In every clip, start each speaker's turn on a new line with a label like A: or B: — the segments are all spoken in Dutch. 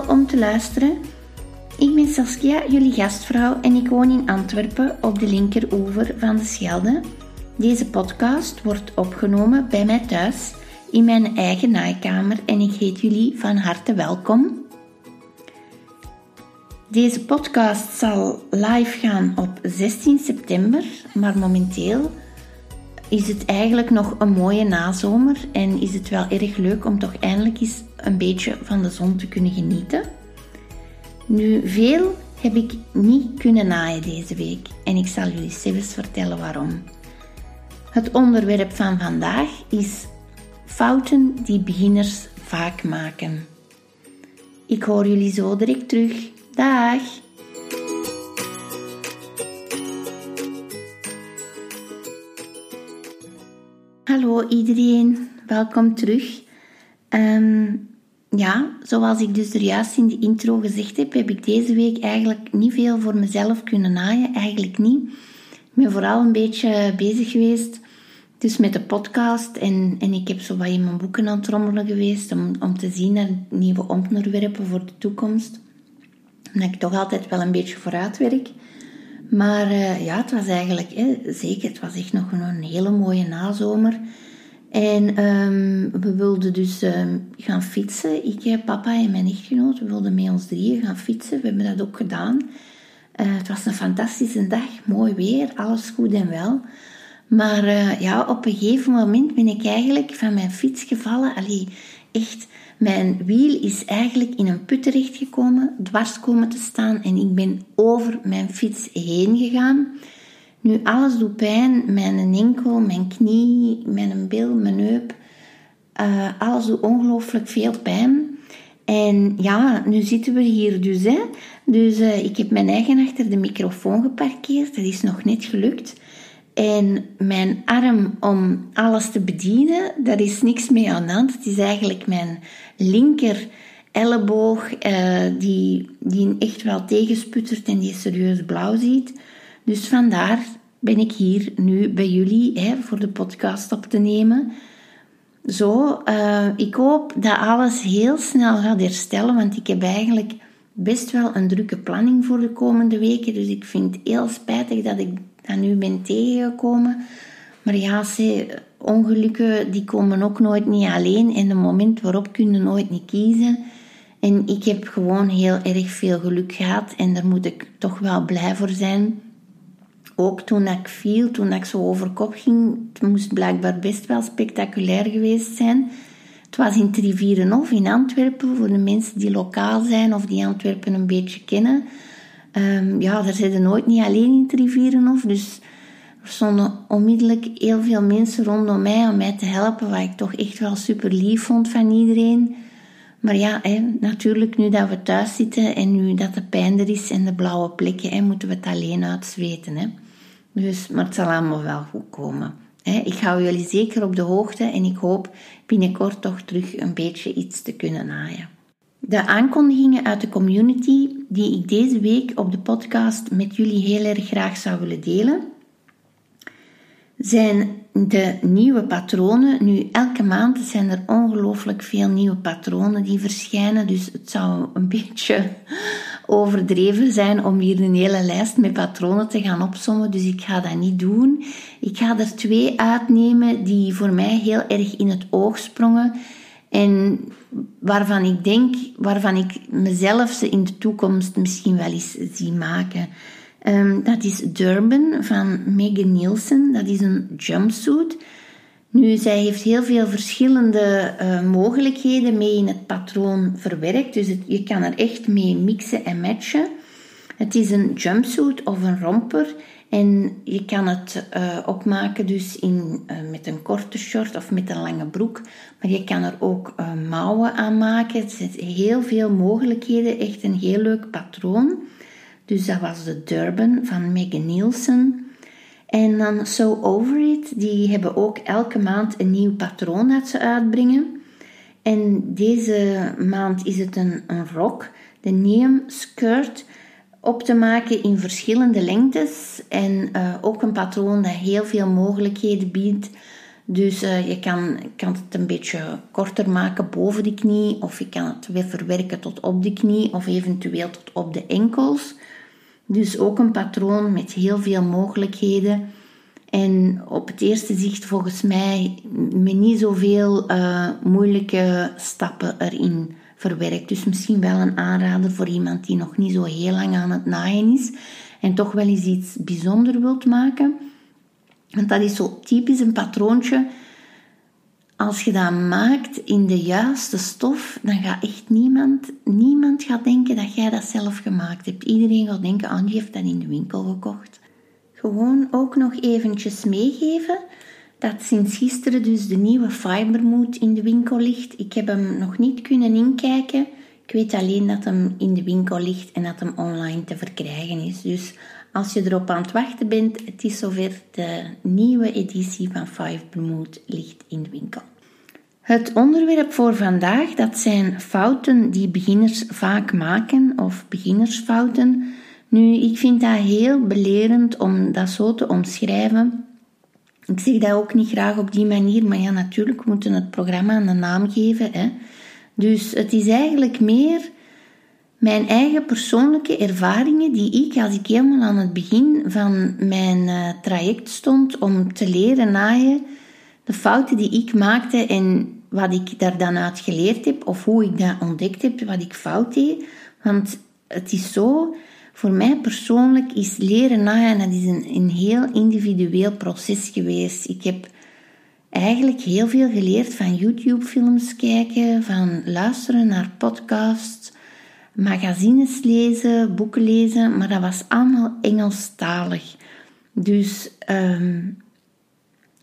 A: om te luisteren. Ik ben Saskia, jullie gastvrouw, en ik woon in Antwerpen op de linkeroever van de Schelde. Deze podcast wordt opgenomen bij mij thuis in mijn eigen naaikamer en ik heet jullie van harte welkom. Deze podcast zal live gaan op 16 september, maar momenteel is het eigenlijk nog een mooie nazomer en is het wel erg leuk om toch eindelijk eens een beetje van de zon te kunnen genieten. Nu, veel heb ik niet kunnen naaien deze week en ik zal jullie zelfs vertellen waarom. Het onderwerp van vandaag is fouten die beginners vaak maken. Ik hoor jullie zo direct terug. Dag! Hallo iedereen, welkom terug. Ehm, ja, zoals ik dus er juist in de intro gezegd heb, heb ik deze week eigenlijk niet veel voor mezelf kunnen naaien. Eigenlijk niet. Ik ben vooral een beetje bezig geweest dus met de podcast en, en ik heb zo wat in mijn boeken aan het rommelen geweest om, om te zien naar nieuwe onderwerpen voor de toekomst. Omdat ik toch altijd wel een beetje vooruit werk. Maar uh, ja, het was eigenlijk, zeker, het was echt nog een hele mooie nazomer. En um, we wilden dus um, gaan fietsen. Ik, eh, papa en mijn echtgenoot, we wilden met ons drieën gaan fietsen. We hebben dat ook gedaan. Uh, het was een fantastische dag, mooi weer, alles goed en wel. Maar ja, op een gegeven moment ben ik eigenlijk van mijn fiets gevallen. Allee, echt, mijn wiel is eigenlijk in een put terechtgekomen, dwars komen te staan en ik ben over mijn fiets heen gegaan. Nu, alles doet pijn. Mijn enkel, mijn knie, mijn bil, mijn heup. Uh, alles doet ongelooflijk veel pijn. En ja, nu zitten we hier dus. Hè. Dus uh, ik heb mijn eigen achter de microfoon geparkeerd. Dat is nog net gelukt. En mijn arm om alles te bedienen, daar is niks mee aan de hand. Het is eigenlijk mijn linker elleboog uh, die, die echt wel tegensputtert en die serieus blauw ziet. Dus vandaar ben ik hier nu bij jullie hè, voor de podcast op te nemen. Zo, uh, ik hoop dat alles heel snel gaat herstellen, want ik heb eigenlijk best wel een drukke planning voor de komende weken. Dus ik vind het heel spijtig dat ik dat nu ben tegengekomen. Maar ja, ze, ongelukken die komen ook nooit niet alleen. En de moment waarop kun je nooit niet kiezen. En ik heb gewoon heel erg veel geluk gehad. En daar moet ik toch wel blij voor zijn. Ook toen ik viel, toen ik zo over kop ging, het moest blijkbaar best wel spectaculair geweest zijn. Het was in Trivierenhof in Antwerpen, voor de mensen die lokaal zijn of die Antwerpen een beetje kennen. Um, ja, daar zitten nooit niet alleen in Trivierenhof, dus er stonden onmiddellijk heel veel mensen rondom mij om mij te helpen, wat ik toch echt wel super lief vond van iedereen. Maar ja, hè, natuurlijk nu dat we thuis zitten en nu dat de pijn er is en de blauwe plekken, moeten we het alleen uitzweten. Hè. Dus, maar het zal allemaal wel goed komen. Hè. Ik hou jullie zeker op de hoogte en ik hoop binnenkort toch terug een beetje iets te kunnen naaien. De aankondigingen uit de community die ik deze week op de podcast met jullie heel erg graag zou willen delen, zijn de nieuwe patronen. Nu, elke maand zijn er ongelooflijk veel nieuwe patronen die verschijnen, dus het zou een beetje overdreven zijn om hier een hele lijst met patronen te gaan opsommen, dus ik ga dat niet doen. Ik ga er twee uitnemen die voor mij heel erg in het oog sprongen en waarvan ik denk, waarvan ik mezelf ze in de toekomst misschien wel eens zie maken. Um, dat is Durban van Megan Nielsen. Dat is een jumpsuit. Nu, zij heeft heel veel verschillende uh, mogelijkheden mee in het patroon verwerkt. Dus je kan er echt mee mixen en matchen. Het is een jumpsuit of een romper. En je kan het uh, opmaken dus in, uh, met een korte short of met een lange broek. Maar je kan er ook uh, mouwen aan maken. Er zijn heel veel mogelijkheden. Echt een heel leuk patroon. Dus dat was de Durban van Megan Nielsen. En dan So Over It. Die hebben ook elke maand een nieuw patroon dat ze uitbrengen. En deze maand is het een, een rok. De Neum Skirt op te maken in verschillende lengtes en uh, ook een patroon dat heel veel mogelijkheden biedt. Dus uh, je kan, kan het een beetje korter maken boven de knie, of je kan het weer verwerken tot op de knie, of eventueel tot op de enkels. Dus ook een patroon met heel veel mogelijkheden. En op het eerste zicht volgens mij met niet zoveel uh, moeilijke stappen erin verwerkt. Dus misschien wel een aanrader voor iemand die nog niet zo heel lang aan het naaien is en toch wel eens iets bijzonder wilt maken. Want dat is zo typisch een patroontje. Als je dat maakt in de juiste stof, dan gaat echt niemand, niemand gaat denken dat jij dat zelf gemaakt hebt. Iedereen gaat denken, Angie heeft dat in de winkel gekocht. Gewoon ook nog eventjes meegeven dat sinds gisteren dus de nieuwe Fibermood in de winkel ligt. Ik heb hem nog niet kunnen inkijken. Ik weet alleen dat hem in de winkel ligt en dat hem online te verkrijgen is. Dus als je erop aan het wachten bent, het is zover de nieuwe editie van Fibermood ligt in de winkel. Het onderwerp voor vandaag, dat zijn fouten die beginners vaak maken of beginnersfouten. Nu, ik vind dat heel belerend om dat zo te omschrijven. Ik zeg dat ook niet graag op die manier, maar ja, natuurlijk moeten we het programma een naam geven. Hè. Dus het is eigenlijk meer mijn eigen persoonlijke ervaringen die ik, als ik helemaal aan het begin van mijn uh, traject stond om te leren naaien, de fouten die ik maakte en wat ik daar dan uit geleerd heb, of hoe ik dat ontdekt heb, wat ik fout deed. Want het is zo, voor mij persoonlijk is leren naaien, dat is een, een heel individueel proces geweest. Ik heb eigenlijk heel veel geleerd van YouTube-films kijken, van luisteren naar podcasts, magazines lezen, boeken lezen, maar dat was allemaal Engelstalig. Dus um,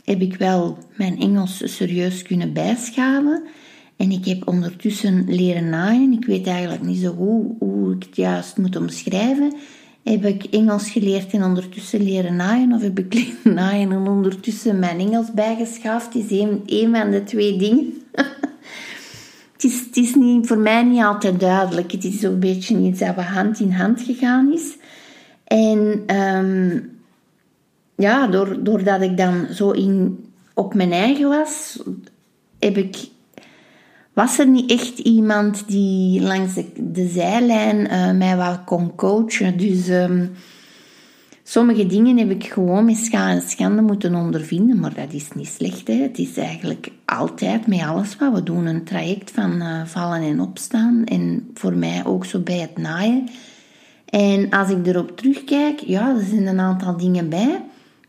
A: heb ik wel mijn Engels serieus kunnen bijschaven. En ik heb ondertussen leren naaien. Ik weet eigenlijk niet zo goed hoe ik het juist moet omschrijven. Heb ik Engels geleerd en ondertussen leren naaien? Of heb ik leren naaien en ondertussen mijn Engels bijgeschaafd? Is een, van de twee dingen. het, is, het is niet, voor mij niet altijd duidelijk. Het is zo'n beetje iets dat hand in hand gegaan is. En ehm, ja, doordat ik dan zo in, op mijn eigen was, heb ik was er niet echt iemand die langs de, zijlijn uh, mij wel kon coachen. Dus um, sommige dingen heb ik gewoon met schande moeten ondervinden, maar dat is niet slecht. Hè. Het is eigenlijk altijd met alles wat we doen een traject van uh, vallen en opstaan. En voor mij ook zo bij het naaien. En als ik erop terugkijk, ja, er zijn een aantal dingen bij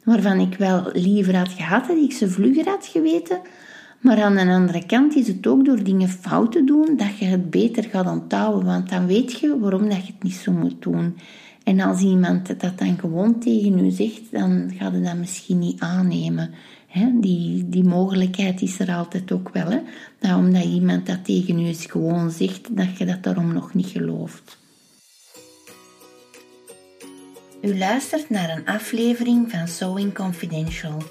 A: waarvan ik wel liever had gehad dat ik ze vlugger had geweten. Maar aan de andere kant is het ook door dingen fout te doen dat je het beter gaat onthouden, want dan weet je waarom dat je het niet zo moet doen. En als iemand dat dan gewoon tegen u zegt, dan gaat je dat misschien niet aannemen. die, die mogelijkheid is er altijd ook wel. He? Dat omdat iemand dat tegen u gewoon zegt, dat je dat daarom nog niet gelooft. U luistert naar een aflevering van Sewing Confidential.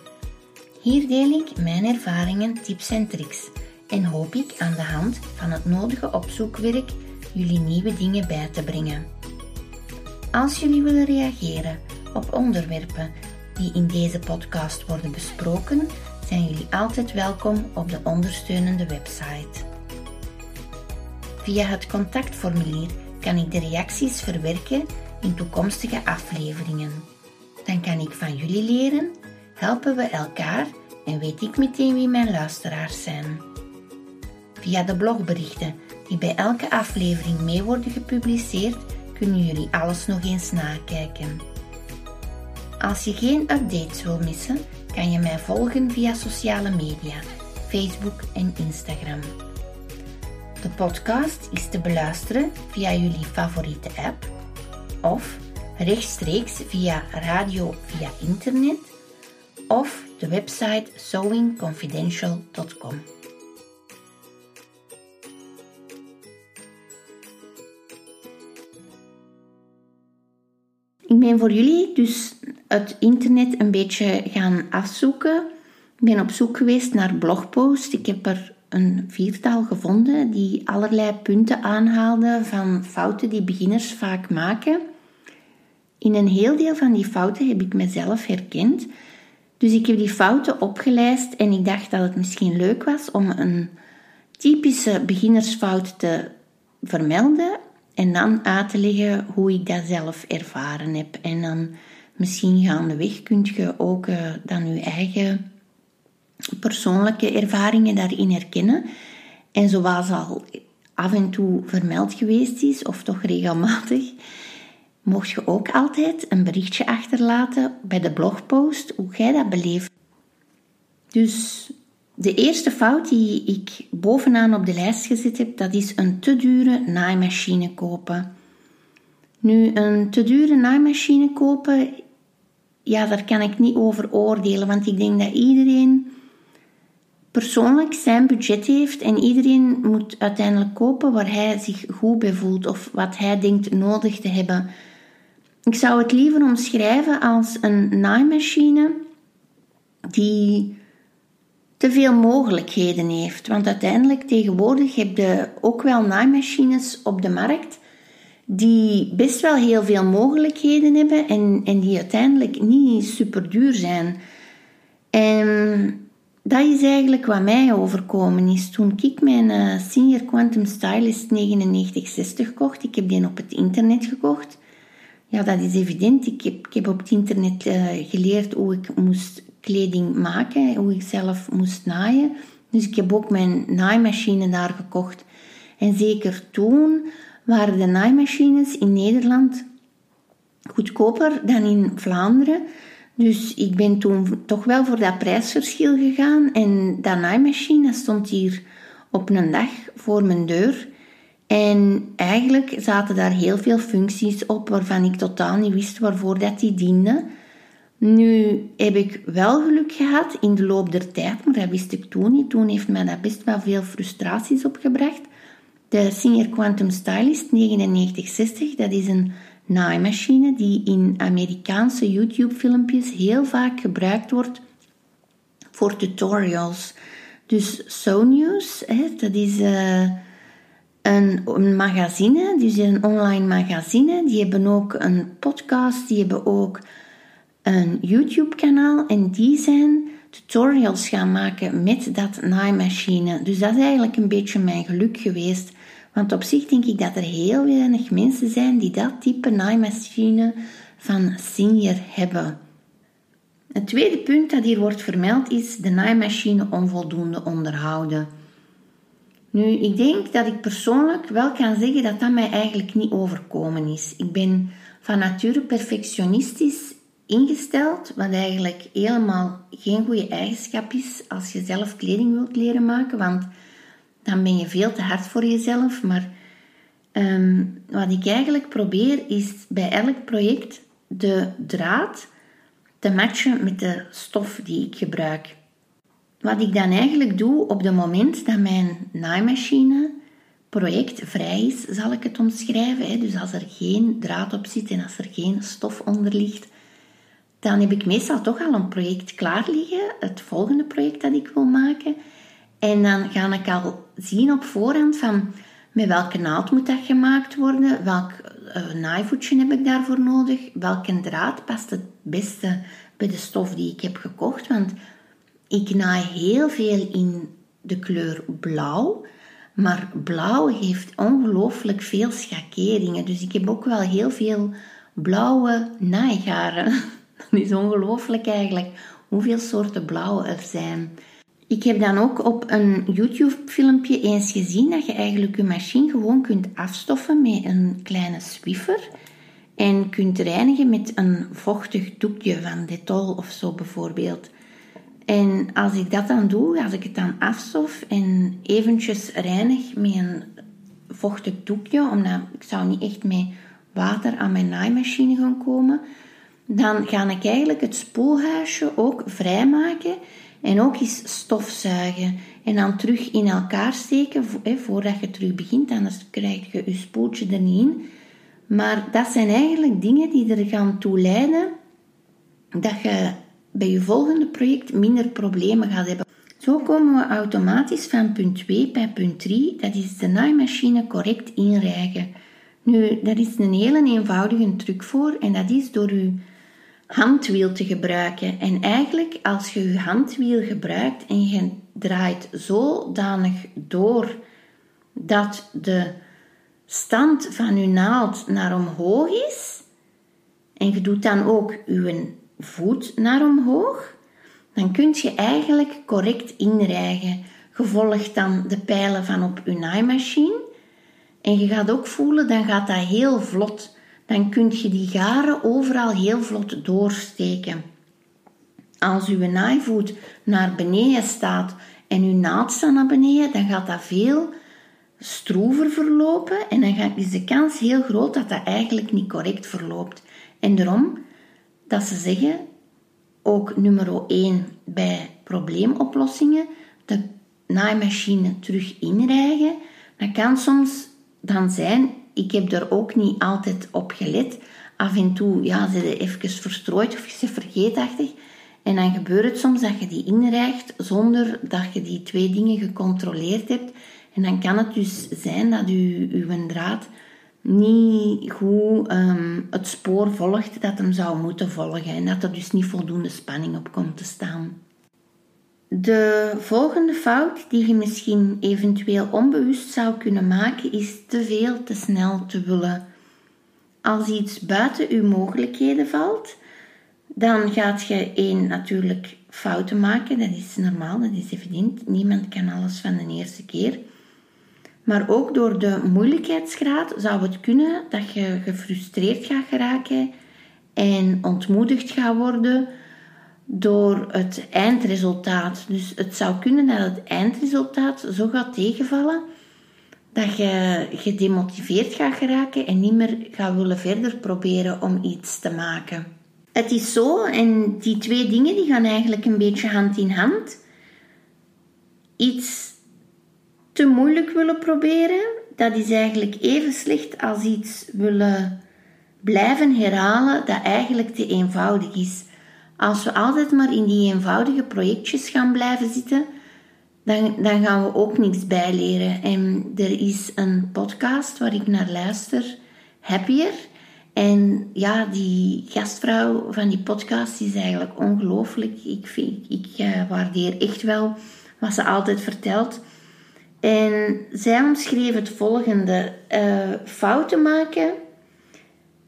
A: Hier deel ik mijn ervaringen, tips en tricks en hoop ik aan de hand van het nodige opzoekwerk jullie nieuwe dingen bij te brengen. Als jullie willen reageren op onderwerpen die in deze podcast worden besproken, zijn jullie altijd welkom op de ondersteunende website. Via het contactformulier kan ik de reacties verwerken in toekomstige afleveringen. Dan kan ik van jullie leren helpen we elkaar en weet ik meteen wie mijn luisteraars zijn. Via de blogberichten die bij elke aflevering mee worden gepubliceerd, kunnen jullie alles nog eens nakijken. Als je geen updates wil missen, kan je mij volgen via sociale media, Facebook en Instagram. De podcast is te beluisteren via jullie favoriete app of rechtstreeks via radio via internet of de website sewingconfidential.com. Ik ben voor jullie dus het internet een beetje gaan afzoeken. Ik ben op zoek geweest naar blogposts. Ik heb er een viertal gevonden die allerlei punten aanhaalden van fouten die beginners vaak maken. In een heel deel van die fouten heb ik mezelf herkend. Dus ik heb die fouten opgelijst en ik dacht dat het misschien leuk was om een typische beginnersfout te vermelden en dan uit te leggen hoe ik dat zelf ervaren heb. En dan misschien gaandeweg kunt je ook uh, dan je eigen persoonlijke ervaringen daarin herkennen. En zoals al af en toe vermeld geweest is, of toch regelmatig, mocht je ook altijd een berichtje achterlaten bij de blogpost hoe jij dat beleeft. Dus de eerste fout die ik bovenaan op de lijst gezet heb, dat is een te dure naaimachine kopen. Nu, een te dure naaimachine kopen, ja, daar kan ik niet over oordelen, want ik denk dat iedereen persoonlijk zijn budget heeft en iedereen moet uiteindelijk kopen waar hij zich goed bij voelt of wat hij denkt nodig te hebben. Ik zou het liever omschrijven als een naaimachine die te veel mogelijkheden heeft. Want uiteindelijk tegenwoordig heb je ook wel naaimachines op de markt die best wel heel veel mogelijkheden hebben en, en die uiteindelijk niet super duur zijn. En dat is eigenlijk wat mij overkomen is. Toen ik mijn uh, Senior Quantum Stylist 9960 kocht, ik heb die op het internet gekocht. Ja, dat is evident. Ik heb, ik heb op het internet uh, geleerd hoe ik moest kleding maken, hoe ik zelf moest naaien. Dus ik heb ook mijn naaimachine daar gekocht. En zeker toen waren de naaimachines in Nederland goedkoper dan in Vlaanderen. Dus ik ben toen toch wel voor dat prijsverschil gegaan. En dat naaimachine stond hier op een dag voor mijn deur. En eigenlijk zaten daar heel veel functies op waarvan ik totaal niet wist waarvoor dat die dienden. Nu heb ik wel geluk gehad in de loop der tijd, maar dat wist ik toen niet. Toen heeft mij dat best wel veel frustraties opgebracht. De Singer Quantum Stylist 9960, dat is een naaimachine die in Amerikaanse YouTube-filmpjes heel vaak gebruikt wordt voor tutorials. Dus SoNews, dat is uh, een, een, magazine, dus een online magazine. Die hebben ook een podcast, die hebben ook een YouTube-kanaal en die zijn tutorials gaan maken met dat naaimachine. Dus dat is eigenlijk een beetje mijn geluk geweest. Want op zich denk ik dat er heel weinig mensen zijn die dat type naaimachine van Senior hebben. Het tweede punt dat hier wordt vermeld is de naaimachine onvoldoende onderhouden. Nu, ik denk dat ik persoonlijk wel kan zeggen dat dat mij eigenlijk niet overkomen is. Ik ben van nature perfectionistisch ingesteld, wat eigenlijk helemaal geen goede eigenschap is als je zelf kleding wilt leren maken, want dan ben je veel te hard voor jezelf. Maar ehm, wat ik eigenlijk probeer is bij elk project de draad te matchen met de stof die ik gebruik. Wat ik dan eigenlijk doe op het moment dat mijn naaimachine project vrij is, zal ik het omschrijven. Dus als er geen draad op zit en als er geen stof onder ligt, dan heb ik meestal toch al een project klaar liggen, het volgende project dat ik wil maken. En dan ga ik al zien op voorhand van met welke naald moet dat gemaakt worden, welk uh, naaivoetje heb ik daarvoor nodig, welke draad past het beste bij de stof die ik heb gekocht. Want ik naai heel veel in de kleur blauw, maar blauw heeft ongelooflijk veel schakeringen. Dus ik heb ook wel heel veel blauwe naaigaren. Dat is ongelooflijk eigenlijk hoeveel soorten blauw er zijn. Ik heb dan ook op een YouTube-filmpje eens gezien dat je eigenlijk je machine gewoon kunt afstoffen met een kleine Swiffer en kunt reinigen met een vochtig doekje van Dettol of zo bijvoorbeeld. En als ik dat dan doe, als ik het dan afstof en eventjes reinig met een vochtig doekje, omdat ik zou niet echt met water aan mijn naaimachine gaan komen, dan ga ik eigenlijk het spoelhuisje ook vrijmaken en ook eens stofzuigen. En dan terug in elkaar steken voordat je terug begint, anders krijg je je spoeltje er niet in. Maar dat zijn eigenlijk dingen die er gaan toe leiden dat je bij je volgende project minder problemen gaat hebben. Zo komen we automatisch van punt 2 bij punt 3, dat is de naaimachine correct inrijgen. Nu, daar is een hele eenvoudige truc voor en dat is door u handwiel te gebruiken. En eigenlijk, als je je handwiel gebruikt en je draait zodanig door dat de stand van je naald naar omhoog is, en je doet dan ook je voet naar omhoog, dan kun je eigenlijk correct inrijgen. Je volgt dan de pijlen van op je naaimachine en je gaat ook voelen, dan gaat dat heel vlot. Dan kun je die garen overal heel vlot doorsteken. Als uw naaivoet naar beneden staat en uw naald staat naar beneden, dan gaat dat veel stroever verlopen en dan is de kans heel groot dat dat eigenlijk niet correct verloopt. En daarom dat ze zeggen, ook nummer 1 bij probleemoplossingen, de naaimachine terug inrijgen. Dat kan soms dan zijn, ik heb er ook niet altijd op gelet. Af en toe ja, ze je even verstrooid of je vergeetachtig. En dan gebeurt het soms dat je die inrijgt zonder dat je die twee dingen gecontroleerd hebt. En dan kan het dus zijn dat je uw draad niet goed ehm, het spoor volgt dat hem zou moeten volgen en dat er dus niet voldoende spanning op komt te staan. De volgende fout die je misschien eventueel onbewust zou kunnen maken is te veel te snel te willen. Als iets buiten uw mogelijkheden valt, dan gaat je één natuurlijk fouten maken. Dat is normaal, dat is evident. Niemand kan alles van de eerste keer. Maar ook door de moeilijkheidsgraad zou het kunnen dat je gefrustreerd gaat geraken en ontmoedigd gaat worden door het eindresultaat. Dus het zou kunnen dat het eindresultaat zo gaat tegenvallen dat je gedemotiveerd gaat geraken en niet meer gaat willen verder proberen om iets te maken. Het is zo, en die twee dingen die gaan eigenlijk een beetje hand in hand. Iets te moeilijk willen proberen, dat is eigenlijk even slecht als iets willen blijven herhalen dat eigenlijk te eenvoudig is. Als we altijd maar in die eenvoudige projectjes gaan blijven zitten, dan, dan gaan we ook niks bijleren. En er is een podcast waar ik naar luister, Happier. En ja, die gastvrouw van die podcast is eigenlijk ongelooflijk. Ik, vind, ik uh, waardeer echt wel wat ze altijd vertelt. En zij omschreef het volgende: uh, fouten maken,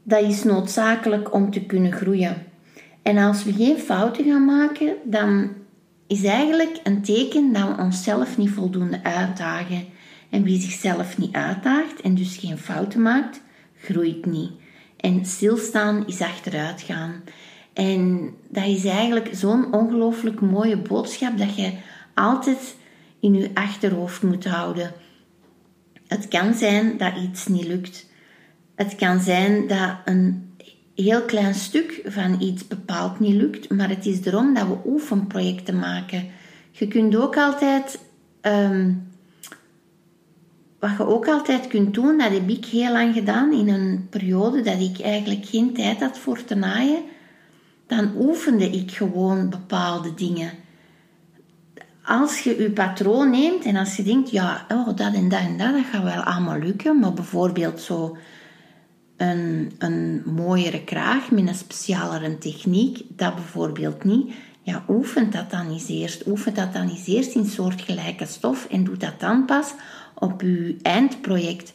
A: dat is noodzakelijk om te kunnen groeien. En als we geen fouten gaan maken, dan is eigenlijk een teken dat we onszelf niet voldoende uitdagen. En wie zichzelf niet uitdaagt en dus geen fouten maakt, groeit niet. En stilstaan is achteruit gaan. En dat is eigenlijk zo'n ongelooflijk mooie boodschap dat je altijd in je achterhoofd moet houden. Het kan zijn dat iets niet lukt. Het kan zijn dat een heel klein stuk van iets bepaald niet lukt, maar het is erom dat we oefenprojecten maken. Je kunt ook altijd, ehm, wat je ook altijd kunt doen, dat heb ik heel lang gedaan in een periode dat ik eigenlijk geen tijd had voor te naaien, dan oefende ik gewoon bepaalde dingen als je je patroon neemt en als je denkt, ja, oh, dat en dat en dat, dat gaat wel allemaal lukken, maar bijvoorbeeld zo een, een mooiere kraag met een specialere techniek, dat bijvoorbeeld niet, ja, oefent dat dan eens eerst. Oefent dat dan eens eerst in soortgelijke stof en doe dat dan pas op je eindproject.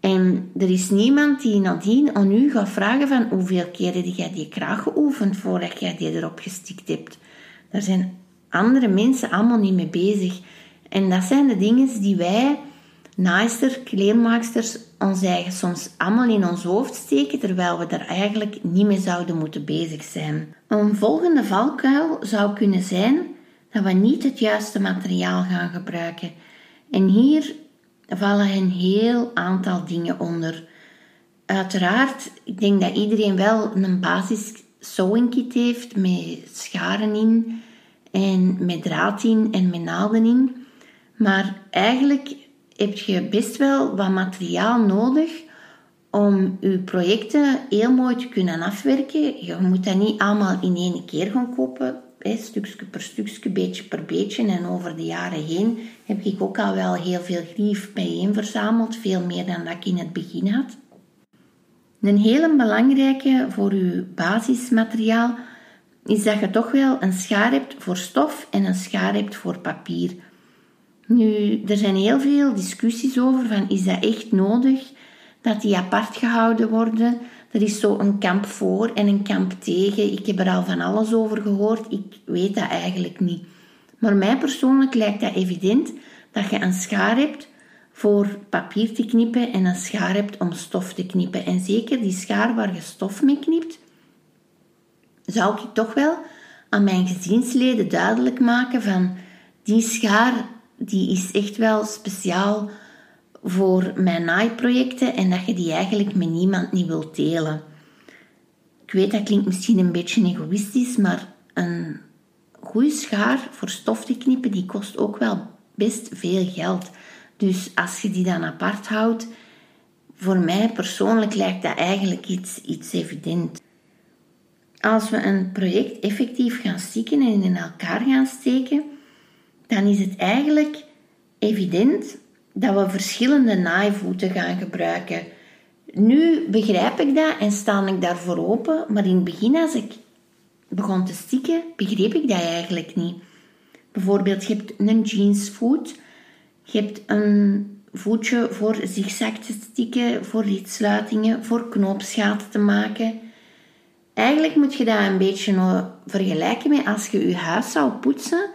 A: En er is niemand die nadien aan u gaat vragen van hoeveel keren jij die kraag geoefend voordat jij die erop gestikt hebt. Er zijn andere mensen allemaal niet mee bezig. En dat zijn de dingen die wij, naaister, kleermaaksters, ons eigen soms allemaal in ons hoofd steken, terwijl we er eigenlijk niet mee zouden moeten bezig zijn. Een volgende valkuil zou kunnen zijn dat we niet het juiste materiaal gaan gebruiken. En hier vallen een heel aantal dingen onder. Uiteraard, ik denk dat iedereen wel een basis sewing kit heeft met scharen in, en met draad in en met naalden in. Maar eigenlijk heb je best wel wat materiaal nodig om je projecten heel mooi te kunnen afwerken. Je moet dat niet allemaal in één keer gaan kopen, stukje per stukje, beetje per beetje. En over de jaren heen heb ik ook al wel heel veel grief bijeen verzameld, veel meer dan dat ik in het begin had. Een hele belangrijke voor je basismateriaal is dat je toch wel een schaar hebt voor stof en een schaar hebt voor papier. Nu, er zijn heel veel discussies over van is dat echt nodig dat die apart gehouden worden. Er is zo een kamp voor en een kamp tegen. Ik heb er al van alles over gehoord. Ik weet dat eigenlijk niet. Maar mij persoonlijk lijkt dat evident dat je een schaar hebt voor papier te knippen en een schaar hebt om stof te knippen. En zeker die schaar waar je stof mee knipt, zou ik toch wel aan mijn gezinsleden duidelijk maken van die schaar die is echt wel speciaal voor mijn naaiprojecten en dat je die eigenlijk met niemand niet wilt delen. Ik weet dat klinkt misschien een beetje egoïstisch, maar een goede schaar voor stof te knippen die kost ook wel best veel geld. Dus als je die dan apart houdt, voor mij persoonlijk lijkt dat eigenlijk iets, iets evident. Als we een project effectief gaan stikken en in elkaar gaan steken, dan is het eigenlijk evident dat we verschillende naaivoeten gaan gebruiken. Nu begrijp ik dat en sta ik daarvoor open, maar in het begin als ik begon te stikken, begreep ik dat eigenlijk niet. Bijvoorbeeld, je hebt een jeansvoet, je hebt een voetje voor zigzag te stikken, voor ritsluitingen, voor knoopsgaten te maken. Eigenlijk moet je dat een beetje vergelijken met als je je huis zou poetsen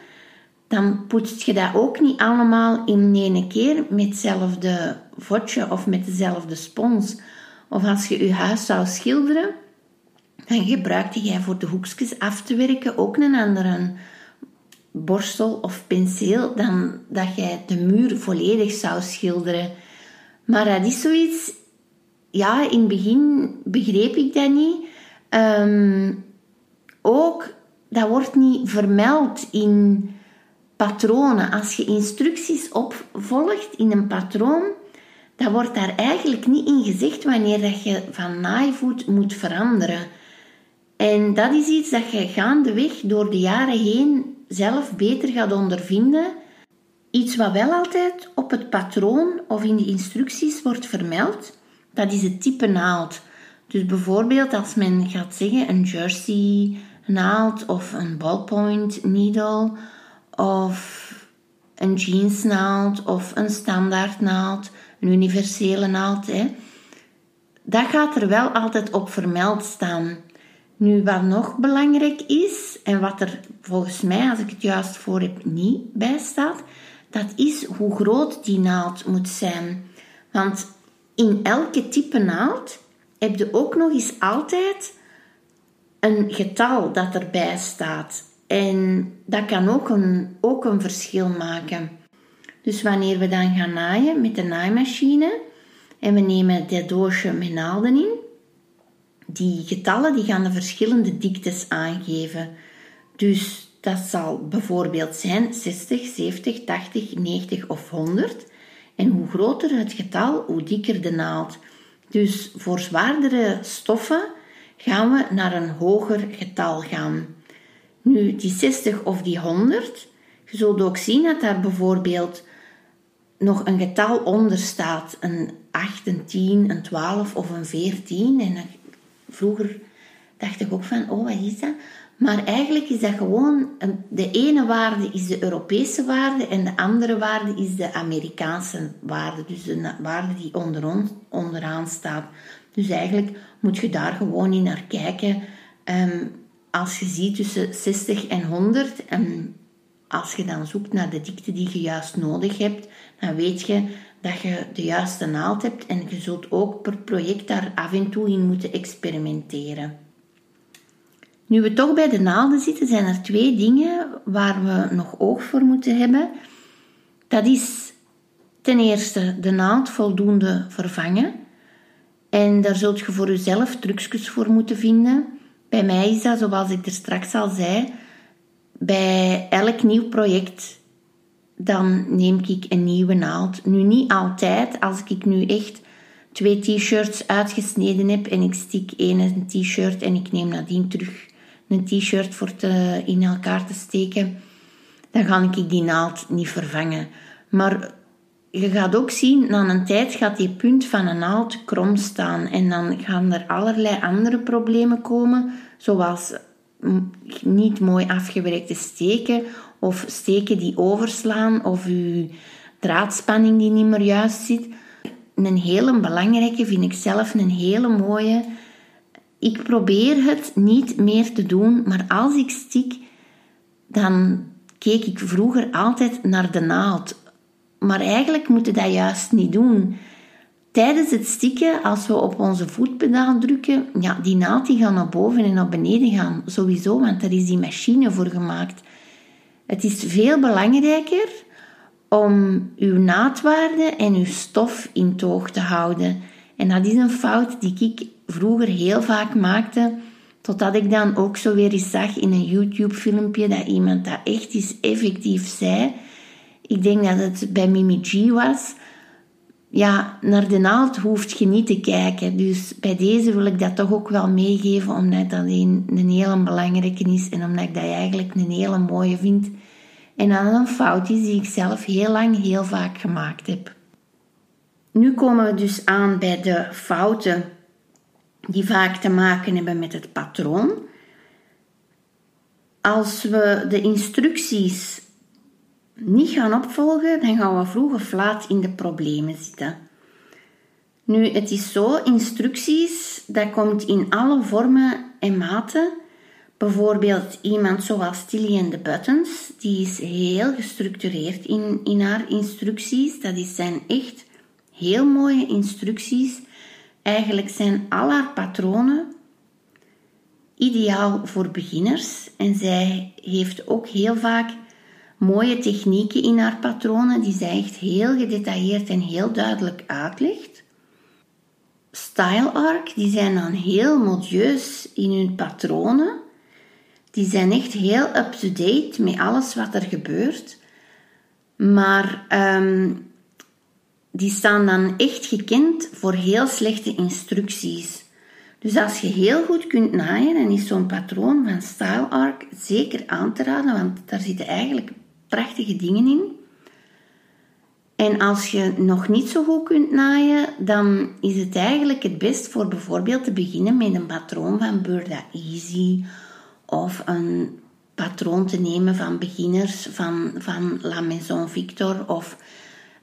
A: dan poetst je dat ook niet allemaal in één keer met hetzelfde vodje of met dezelfde spons. Of als je je huis zou schilderen, dan gebruikte jij voor de hoekjes af te werken ook een andere borstel of penseel dan dat jij de muur volledig zou schilderen. Maar dat is zoiets, ja, in het begin begreep ik dat niet. Ehm, ook, dat wordt niet vermeld in patronen. Als je instructies opvolgt in een patroon, dan wordt daar eigenlijk niet in gezegd wanneer dat je van naaivoet moet veranderen. En dat is iets dat je gaandeweg door de jaren heen zelf beter gaat ondervinden. Iets wat wel altijd op het patroon of in de instructies wordt vermeld, dat is het type naald. Dus bijvoorbeeld als men gaat zeggen een jersey naald of een ballpoint needle of een jeansnaald of een standaardnaald, een universele naald. Hè. Dat gaat er wel altijd op vermeld staan. Nu, wat nog belangrijk is, en wat er volgens mij, als ik het juist voor heb, niet bij staat, dat is hoe groot die naald moet zijn. Want in elke type naald heb je ook nog eens altijd een getal dat erbij staat. En dat kan ook een, ook een verschil maken. Dus wanneer we dan gaan naaien met de naaimachine en we nemen dit doosje met naalden in, die getallen die gaan de verschillende diktes aangeven. Dus dat zal bijvoorbeeld zijn 60, 70, 80, 90 of 100. En hoe groter het getal, hoe dikker de naald. Dus voor zwaardere stoffen gaan we naar een hoger getal gaan. Nu, die 60 of die 100, je zult ook zien dat daar bijvoorbeeld nog een getal onder staat. Een 8, een 10, een 12 of een 14. En vroeger dacht ik ook van, oh, wat is dat? Maar eigenlijk is dat gewoon, de ene waarde is de Europese waarde en de andere waarde is de Amerikaanse waarde. Dus de waarde die onder onderaan staat. Dus eigenlijk moet je daar gewoon in naar kijken. Um, als je ziet tussen 60 en 100 en als je dan zoekt naar de dikte die je juist nodig hebt, dan weet je dat je de juiste naald hebt en je zult ook per project daar af en toe in moeten experimenteren. Nu we toch bij de naalden zitten, zijn er twee dingen waar we nog oog voor moeten hebben. Dat is ten eerste de naald voldoende vervangen. En daar zult je voor jezelf trucjes voor moeten vinden. Bij mij is dat, zoals ik er straks al zei, bij elk nieuw project, dan neem ik een nieuwe naald. Nu niet altijd, als ik nu echt twee t-shirts uitgesneden heb en ik stik één een t-shirt en ik neem nadien terug een t-shirt voor te, in elkaar te steken, dan ga ik die naald niet vervangen. Maar je gaat ook zien, na een tijd gaat die punt van een naald krom staan en dan gaan er allerlei andere problemen komen, zoals niet mooi afgewerkte steken of steken die overslaan of uw draadspanning die niet meer juist zit. Een hele belangrijke vind ik zelf een hele mooie. Ik probeer het niet meer te doen, maar als ik stik, dan keek ik vroeger altijd naar de naald. Maar eigenlijk moeten dat juist niet doen. Tijdens het stikken, als we op onze voetpedaal drukken, ja, die naald die gaat naar boven en naar beneden gaan. Sowieso, want daar is die machine voor gemaakt. Het is veel belangrijker om uw naadwaarde en uw stof in toog te houden. En dat is een fout die ik vroeger heel vaak maakte, totdat ik dan ook zo weer eens zag in een YouTube-filmpje dat iemand dat echt eens effectief zei. Ik denk dat het bij Mimi G was ja, naar de naald hoeft je niet te kijken. Dus bij deze wil ik dat toch ook wel meegeven, omdat dat een, een hele belangrijke is en omdat ik dat eigenlijk een hele mooie vind. En dat een fout is die ik zelf heel lang, heel vaak gemaakt heb. Nu komen we dus aan bij de fouten die vaak te maken hebben met het patroon. Als we de instructies niet gaan opvolgen, dan gaan we vroeg of laat in de problemen zitten. Nu, het is zo, instructies, dat komt in alle vormen en maten. Bijvoorbeeld iemand zoals Tilly the Buttons, die is heel gestructureerd in, in haar instructies. Dat zijn echt heel mooie instructies. Eigenlijk zijn al haar patronen ideaal voor beginners. En zij heeft ook heel vaak mooie technieken in haar patronen die zij echt heel gedetailleerd en heel duidelijk uitlegt. Style Arc, die zijn dan heel modieus in hun patronen. Die zijn echt heel up-to-date met alles wat er gebeurt. Maar um, die staan dan echt gekend voor heel slechte instructies. Dus als je heel goed kunt naaien, dan is zo'n patroon van Style Arc zeker aan te raden, want daar zitten eigenlijk prachtige dingen in. En als je nog niet zo goed kunt naaien, dan is het eigenlijk het best voor bijvoorbeeld te beginnen met een patroon van Burda Easy of een patroon te nemen van beginners van, van La Maison Victor of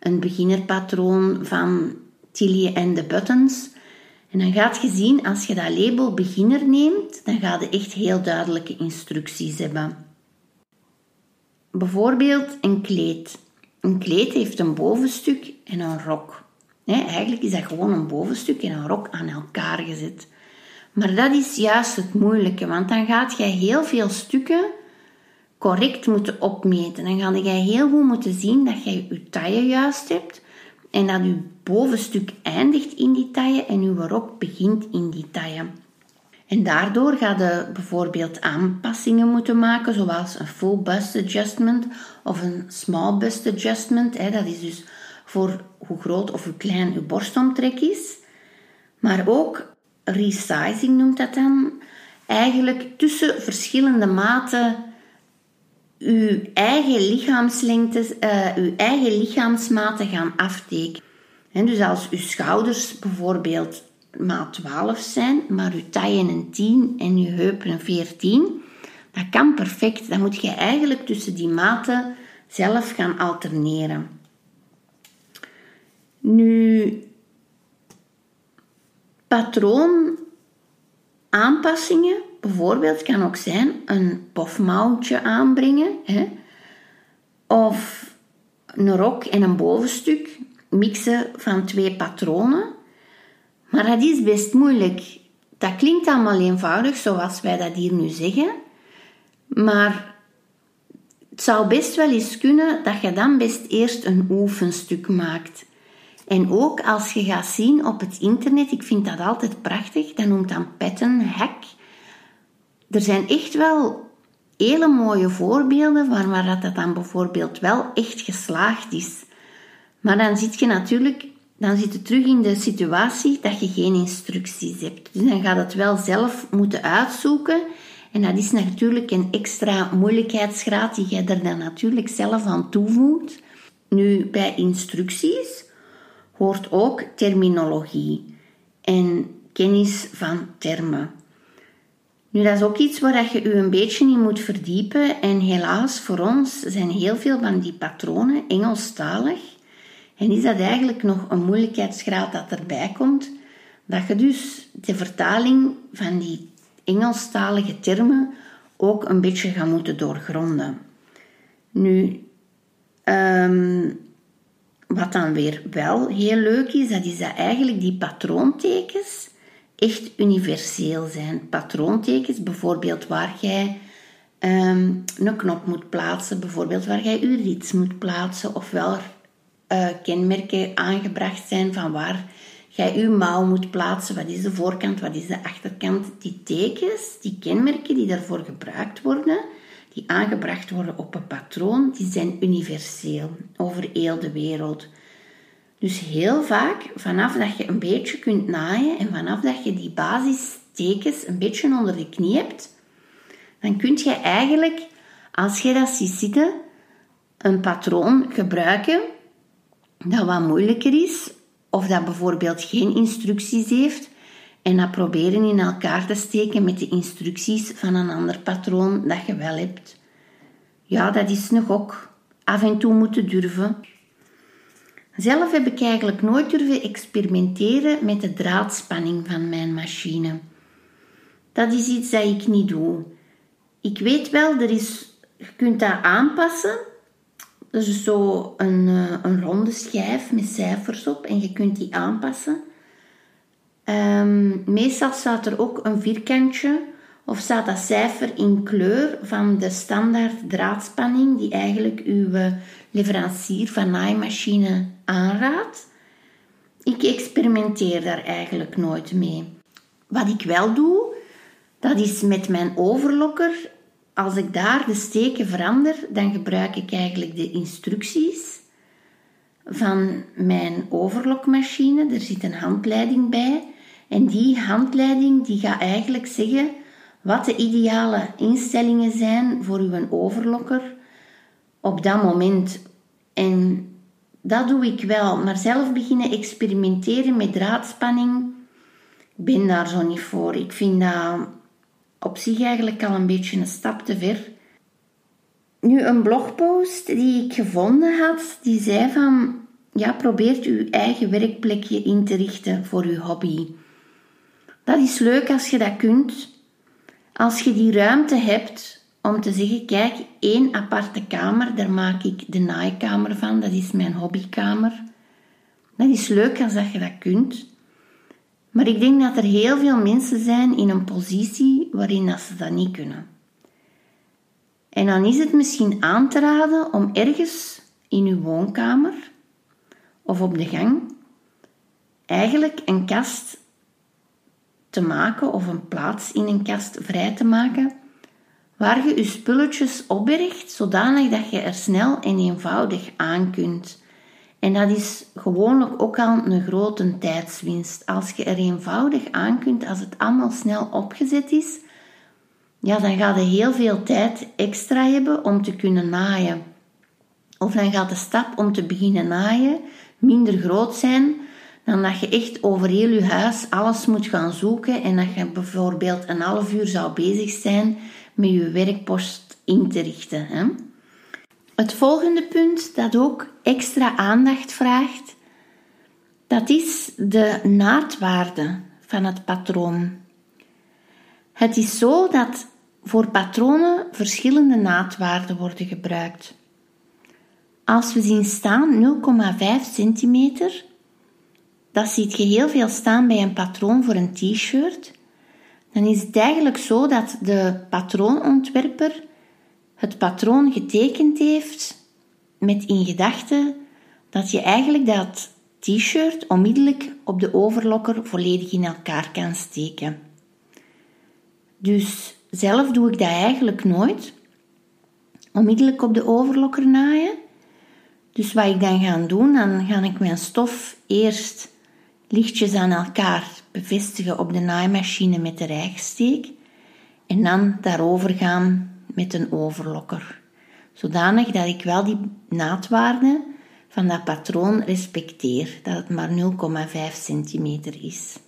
A: een beginnerpatroon van Tilly and the Buttons. En dan gaat je zien, als je dat label beginner neemt, dan ga je echt heel duidelijke instructies hebben. Bijvoorbeeld een kleed. Een kleed heeft een bovenstuk en een rok. eigenlijk is dat gewoon een bovenstuk en een rok aan elkaar gezet. Maar dat is juist het moeilijke, want dan gaat jij heel veel stukken correct moeten opmeten. Dan ga jij heel goed moeten zien dat jij je taille juist hebt en dat je bovenstuk eindigt in die taille en je rok begint in die taille. En daardoor ga je bijvoorbeeld aanpassingen moeten maken, zoals een full bust adjustment of een small bust adjustment. Dat is dus voor hoe groot of hoe klein je borstomtrek is. Maar ook resizing noemt dat dan. Eigenlijk tussen verschillende maten uw eigen lichaamslengte, uh, uw eigen lichaamsmaten gaan aftekenen. dus als uw schouders bijvoorbeeld maat 12 zijn, maar je taille een 10 en je heupen een 14, dat kan perfect. Dan moet je eigenlijk tussen die maten zelf gaan alterneren. Nu, patroon aanpassingen, bijvoorbeeld kan ook zijn een pofmouwtje aanbrengen, hè? of een rok en een bovenstuk mixen van twee patronen maar dat is best moeilijk. Dat klinkt allemaal eenvoudig, zoals wij dat hier nu zeggen. Maar het zou best wel eens kunnen dat je dan best eerst een oefenstuk maakt. En ook als je gaat zien op het internet, ik vind dat altijd prachtig, dat noemt dan pattern hack. Er zijn echt wel hele mooie voorbeelden van waar dat dan bijvoorbeeld wel echt geslaagd is. Maar dan zit je natuurlijk dan zit je terug in de situatie dat je geen instructies hebt. Dus dan gaat het wel zelf moeten uitzoeken. En dat is natuurlijk een extra moeilijkheidsgraad die je er dan natuurlijk zelf aan toevoegt. Nu, bij instructies hoort ook terminologie en kennis van termen. Nu, dat is ook iets waar je je een beetje in moet verdiepen. En helaas, voor ons zijn heel veel van die patronen Engelstalig. En is dat eigenlijk nog een moeilijkheidsgraad dat erbij komt, dat je dus de vertaling van die Engelstalige termen ook een beetje gaat moeten doorgronden. Nu, ehm, wat dan weer wel heel leuk is, dat is dat eigenlijk die patroontekens echt universeel zijn. Patroontekens, bijvoorbeeld waar jij ehm, een knop moet plaatsen, bijvoorbeeld waar jij je rits moet plaatsen, of wel uh, kenmerken aangebracht zijn van waar jij je mouw moet plaatsen. Wat is de voorkant, wat is de achterkant? Die tekens, die kenmerken die daarvoor gebruikt worden, die aangebracht worden op een patroon, die zijn universeel over heel de wereld. Dus heel vaak, vanaf dat je een beetje kunt naaien en vanaf dat je die basistekens een beetje onder de knie hebt, dan kun je eigenlijk, als je dat ziet zitten, een patroon gebruiken dat wat moeilijker is, of dat bijvoorbeeld geen instructies heeft, en dat proberen in elkaar te steken met de instructies van een ander patroon dat je wel hebt. Ja, dat is nog ook af en toe moeten durven. Zelf heb ik eigenlijk nooit durven experimenteren met de draadspanning van mijn machine. Dat is iets dat ik niet doe. Ik weet wel, er is, je kunt dat aanpassen. Is zo een, eh, een ronde schijf met cijfers op en je kunt die aanpassen. Um, meestal staat er ook een vierkantje of staat dat cijfer in kleur van de standaard draadspanning die eigenlijk uw leverancier van naaimachine aanraadt. Ik experimenteer daar eigenlijk nooit mee. Wat ik wel doe, dat is met mijn overlokker. Als ik daar de steken verander, dan gebruik ik eigenlijk de instructies van mijn overlokmachine. Er zit een handleiding bij. En die handleiding die gaat eigenlijk zeggen wat de ideale instellingen zijn voor uw overlokker op dat moment. En dat doe ik wel, maar zelf beginnen experimenteren met draadspanning, ik ben daar zo niet voor. Ik vind dat op zich eigenlijk al een beetje een stap te ver. Nu, een blogpost die ik gevonden had, die zei van, ja, probeert uw eigen werkplekje in te richten voor uw hobby. Dat is leuk als je dat kunt. Als je die ruimte hebt om te zeggen, kijk, één aparte kamer, daar maak ik de naaikamer van, dat is mijn hobbykamer. Dat is leuk als dat je dat kunt. Maar ik denk dat er heel veel mensen zijn in een positie waarin dat ze dat niet kunnen. En dan is het misschien aan te raden om ergens in uw woonkamer of op de gang eigenlijk een kast te maken of een plaats in een kast vrij te maken waar je je spulletjes opbergt zodanig dat je er snel en eenvoudig aan kunt. En dat is gewoonlijk ook al een grote tijdswinst. Als je er eenvoudig aan kunt, als het allemaal snel opgezet is, ja, dan ga je heel veel tijd extra hebben om te kunnen naaien. Of dan gaat de stap om te beginnen naaien minder groot zijn dan dat je echt over heel je huis alles moet gaan zoeken en dat je bijvoorbeeld een half uur zou bezig zijn met je werkpost in te richten. Hè? Het volgende punt dat ook extra aandacht vraagt, dat is de naadwaarde van het patroon. Het is zo dat voor patronen verschillende naadwaarden worden gebruikt. Als we zien staan 0,5 centimeter, dat ziet je heel veel staan bij een patroon voor een t-shirt, dan is het eigenlijk zo dat de patroonontwerper het patroon getekend heeft met in gedachte dat je eigenlijk dat t-shirt onmiddellijk op de overlokker volledig in elkaar kan steken. Dus zelf doe ik dat eigenlijk nooit. Onmiddellijk op de overlokker naaien. Dus wat ik dan ga doen, dan ga ik mijn stof eerst lichtjes aan elkaar bevestigen op de naaimachine met de rijgsteek en dan daarover gaan met een overlokker. Zodanig dat ik wel die naadwaarde van dat patroon respecteer, dat het maar 0,5 centimeter is.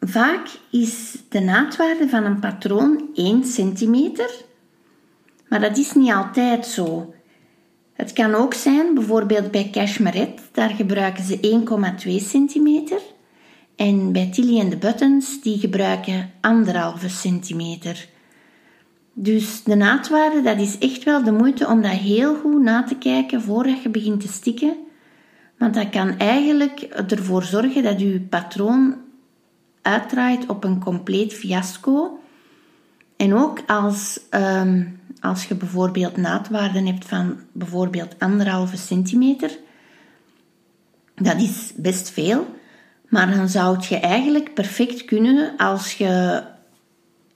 A: Vaak is de naadwaarde van een patroon 1 centimeter, maar dat is niet altijd zo. Het kan ook zijn, bijvoorbeeld bij Cashmeret, daar gebruiken ze 1,2 centimeter. En bij Tilly en de Buttons, die gebruiken 1,5 centimeter. Dus de naadwaarde, dat is echt wel de moeite om dat heel goed na te kijken voordat je begint te stikken. Want dat kan eigenlijk ervoor zorgen dat je patroon uitdraait op een compleet fiasco. En ook als, um, als je bijvoorbeeld naadwaarden hebt van bijvoorbeeld anderhalve centimeter, dat is best veel. Maar dan zou het je eigenlijk perfect kunnen als je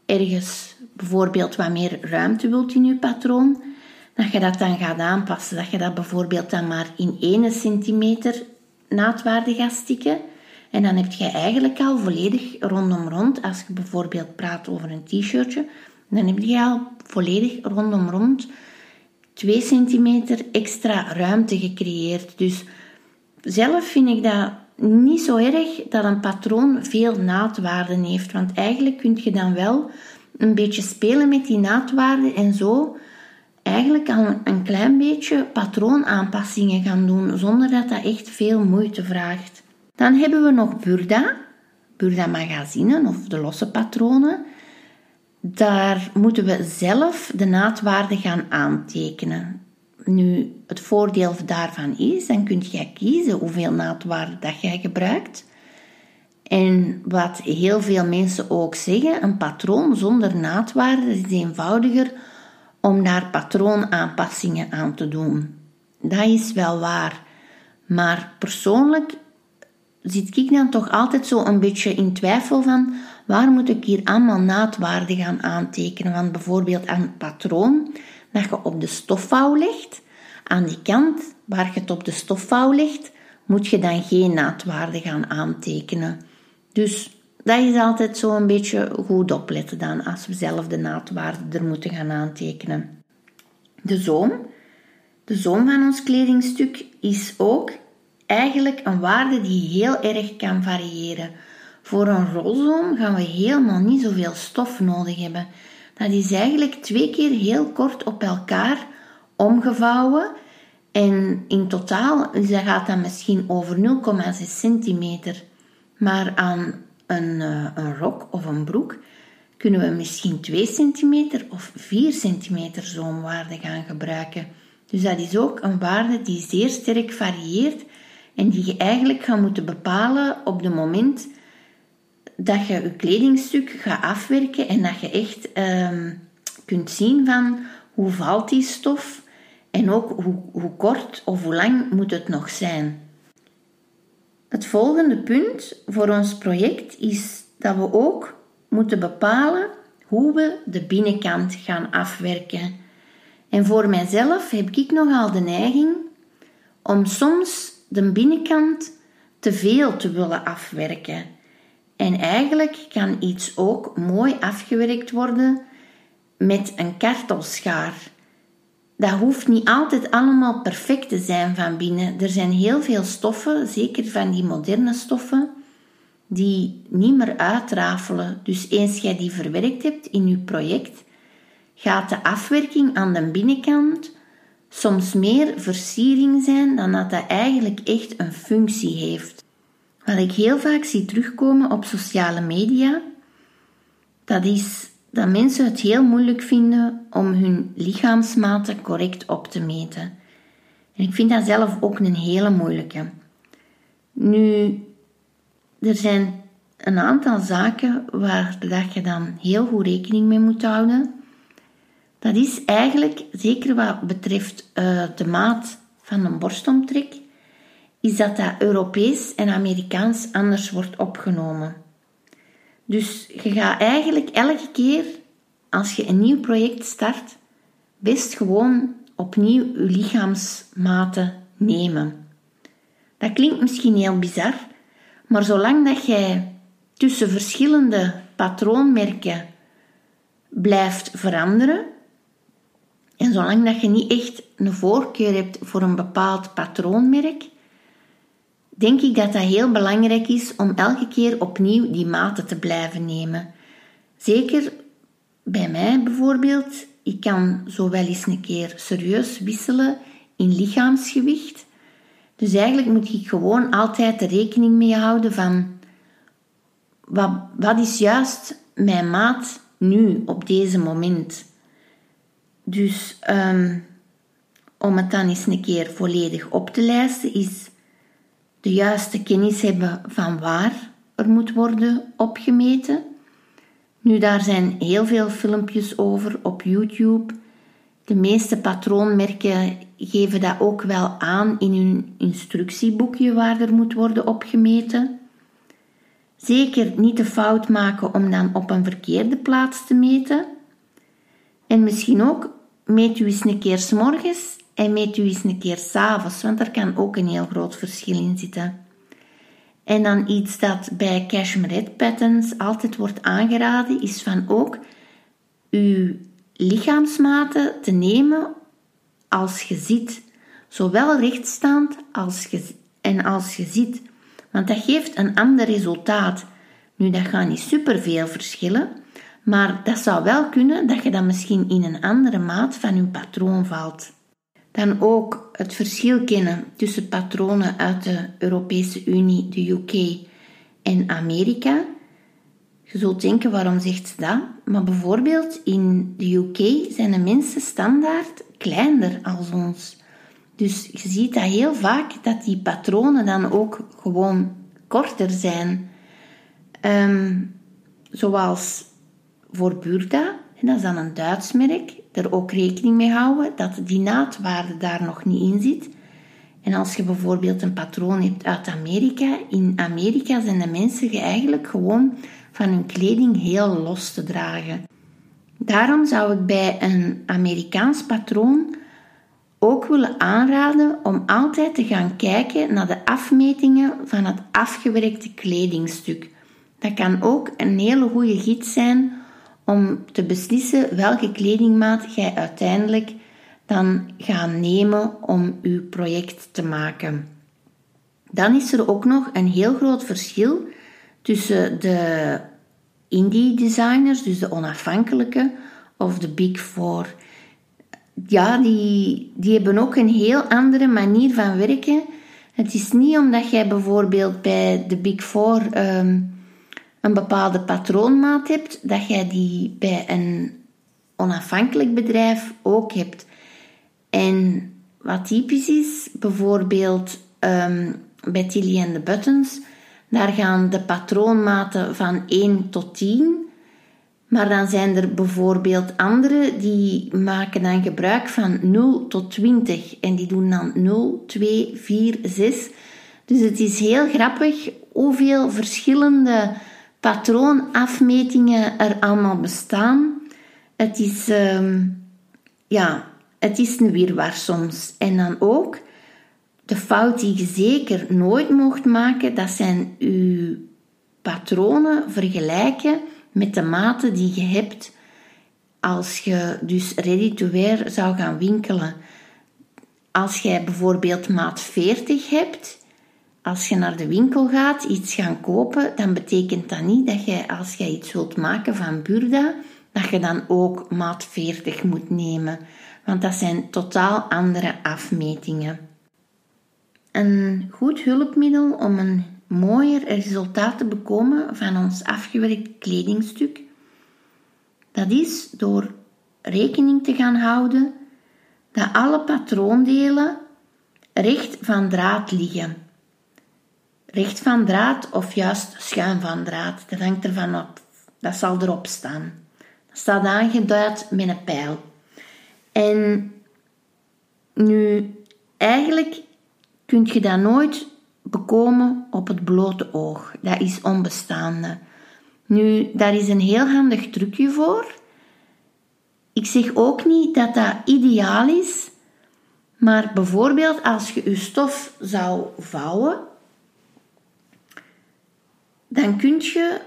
A: ergens bijvoorbeeld wat meer ruimte wilt in je patroon, dat je dat dan gaat aanpassen. Dat je dat bijvoorbeeld dan maar in 1 centimeter naadwaarde gaat stikken. En dan heb je eigenlijk al volledig rondom rond, als je bijvoorbeeld praat over een t-shirtje, dan heb je al volledig rondom rond 2 centimeter extra ruimte gecreëerd. Dus zelf vind ik dat niet zo erg dat een patroon veel naadwaarden heeft. Want eigenlijk kun je dan wel een beetje spelen met die naadwaarden en zo eigenlijk al een klein beetje patroonaanpassingen gaan doen, zonder dat dat echt veel moeite vraagt. Dan hebben we nog Burda, Burda magazinen of de losse patronen. Daar moeten we zelf de naadwaarde gaan aantekenen. Nu, het voordeel daarvan is, dan kun je kiezen hoeveel naadwaarde dat jij gebruikt. En wat heel veel mensen ook zeggen, een patroon zonder naadwaarde is eenvoudiger om daar patroonaanpassingen aan te doen. Dat is wel waar. Maar persoonlijk zit ik dan toch altijd zo een beetje in twijfel van waar moet ik hier allemaal naadwaarde gaan aantekenen. Want bijvoorbeeld aan patroon dat je op de stofvouw legt, aan die kant waar je het op de stofvouw legt, moet je dan geen naadwaarde gaan aantekenen. Dus dat is altijd zo een beetje goed opletten dan als we zelf de naadwaarde er moeten gaan aantekenen. De zoom. De zoom van ons kledingstuk is ook eigenlijk een waarde die heel erg kan variëren. Voor een rolzoom gaan we helemaal niet zoveel stof nodig hebben. Dat is eigenlijk twee keer heel kort op elkaar omgevouwen. En in totaal gaat dat misschien over 0,6 centimeter. Maar aan een, uh, een rok of een broek kunnen we misschien 2 centimeter of 4 centimeter zoomwaarde gaan gebruiken. Dus dat is ook een waarde die zeer sterk varieert en die je eigenlijk gaat moeten bepalen op het moment dat je je kledingstuk gaat afwerken en dat je echt um, kunt zien van hoe valt die stof en ook hoe, hoe kort of hoe lang moet het nog zijn. Het volgende punt voor ons project is dat we ook moeten bepalen hoe we de binnenkant gaan afwerken. En voor mijzelf heb ik nogal de neiging om soms de binnenkant te veel te willen afwerken. En eigenlijk kan iets ook mooi afgewerkt worden met een kartelschaar dat hoeft niet altijd allemaal perfect te zijn van binnen. Er zijn heel veel stoffen, zeker van die moderne stoffen, die niet meer uitrafelen. Dus eens jij die verwerkt hebt in je project, gaat de afwerking aan de binnenkant soms meer versiering zijn dan dat dat eigenlijk echt een functie heeft. Wat ik heel vaak zie terugkomen op sociale media, dat is dat mensen het heel moeilijk vinden om hun lichaamsmaten correct op te meten. En ik vind dat zelf ook een hele moeilijke. Nu, er zijn een aantal zaken waar dat je dan heel goed rekening mee moet houden. Dat is eigenlijk, zeker wat betreft uh, de maat van een borstomtrek, is dat dat Europees en Amerikaans anders wordt opgenomen. Dus je gaat eigenlijk elke keer als je een nieuw project start, best gewoon opnieuw je lichaamsmaten nemen. Dat klinkt misschien heel bizar, maar zolang dat jij tussen verschillende patroonmerken blijft veranderen, en zolang dat je niet echt een voorkeur hebt voor een bepaald patroonmerk, denk ik dat dat heel belangrijk is om elke keer opnieuw die maten te blijven nemen. Zeker bij mij bijvoorbeeld, ik kan zo wel eens een keer serieus wisselen in lichaamsgewicht. Dus eigenlijk moet ik gewoon altijd er rekening mee houden van wat, wat is juist mijn maat nu op deze moment. Dus ehm, om het dan eens een keer volledig op te lijsten, is de juiste kennis hebben van waar er moet worden opgemeten. Nu, daar zijn heel veel filmpjes over op YouTube. De meeste patroonmerken geven dat ook wel aan in hun instructieboekje waar er moet worden opgemeten. Zeker niet de fout maken om dan op een verkeerde plaats te meten. En misschien ook meet u eens een keer s morgens en meet u eens een keer s'avonds, want daar kan ook een heel groot verschil in zitten. En dan iets dat bij cashmere patterns altijd wordt aangeraden, is van ook uw lichaamsmaten te nemen als je zit. Zowel rechtstaand als en als je zit. Want dat geeft een ander resultaat. Nu, dat gaat niet superveel verschillen, maar dat zou wel kunnen dat je dan misschien in een andere maat van je patroon valt. Dan ook het verschil kennen tussen patronen uit de Europese Unie, de UK en Amerika. Je zult denken, waarom zegt ze dat? Maar bijvoorbeeld in de UK zijn de mensen standaard kleiner als ons. Dus je ziet dat heel vaak dat die patronen dan ook gewoon korter zijn. Ehm, zoals voor Burda, en dat is dan een Duits merk, er ook rekening mee houden dat die naadwaarde daar nog niet in zit. En als je bijvoorbeeld een patroon hebt uit Amerika, in Amerika zijn de mensen eigenlijk gewoon van hun kleding heel los te dragen. Daarom zou ik bij een Amerikaans patroon ook willen aanraden om altijd te gaan kijken naar de afmetingen van het afgewerkte kledingstuk. Dat kan ook een hele goede gids zijn om te beslissen welke kledingmaat jij uiteindelijk dan gaat nemen om je project te maken. Dan is er ook nog een heel groot verschil tussen de indie designers, dus de onafhankelijke, of de Big Four. Ja, die, die hebben ook een heel andere manier van werken. Het is niet omdat jij bijvoorbeeld bij de Big Four ehm, een bepaalde patroonmaat hebt, dat jij die bij een onafhankelijk bedrijf ook hebt. En wat typisch is, bijvoorbeeld um, bij Tilly and the Buttons, daar gaan de patroonmaten van 1 tot 10. Maar dan zijn er bijvoorbeeld andere die maken dan gebruik van 0 tot 20 en die doen dan 0, 2, 4, 6. Dus het is heel grappig hoeveel verschillende patroonafmetingen er allemaal bestaan. Het is, um, ja, het is een wirwar soms. En dan ook de fout die je zeker nooit mocht maken, dat zijn uw patronen vergelijken met de maten die je hebt als je dus ready to wear zou gaan winkelen. Als jij bijvoorbeeld maat 40 hebt, als je naar de winkel gaat iets gaan kopen, dan betekent dat niet dat je als je iets wilt maken van Burda, dat je dan ook maat 40 moet nemen. Want dat zijn totaal andere afmetingen. Een goed hulpmiddel om een mooier resultaat te bekomen van ons afgewerkt kledingstuk, dat is door rekening te gaan houden dat alle patroondelen recht van draad liggen. Recht van draad of juist schuin van draad, dat hangt ervan op. Dat zal erop staan. Dat staat aangeduid met een pijl. En nu, eigenlijk kun je dat nooit bekomen op het blote oog. Dat is onbestaande. Nu, daar is een heel handig trucje voor. Ik zeg ook niet dat dat ideaal is, maar bijvoorbeeld als je je stof zou vouwen, dan kun je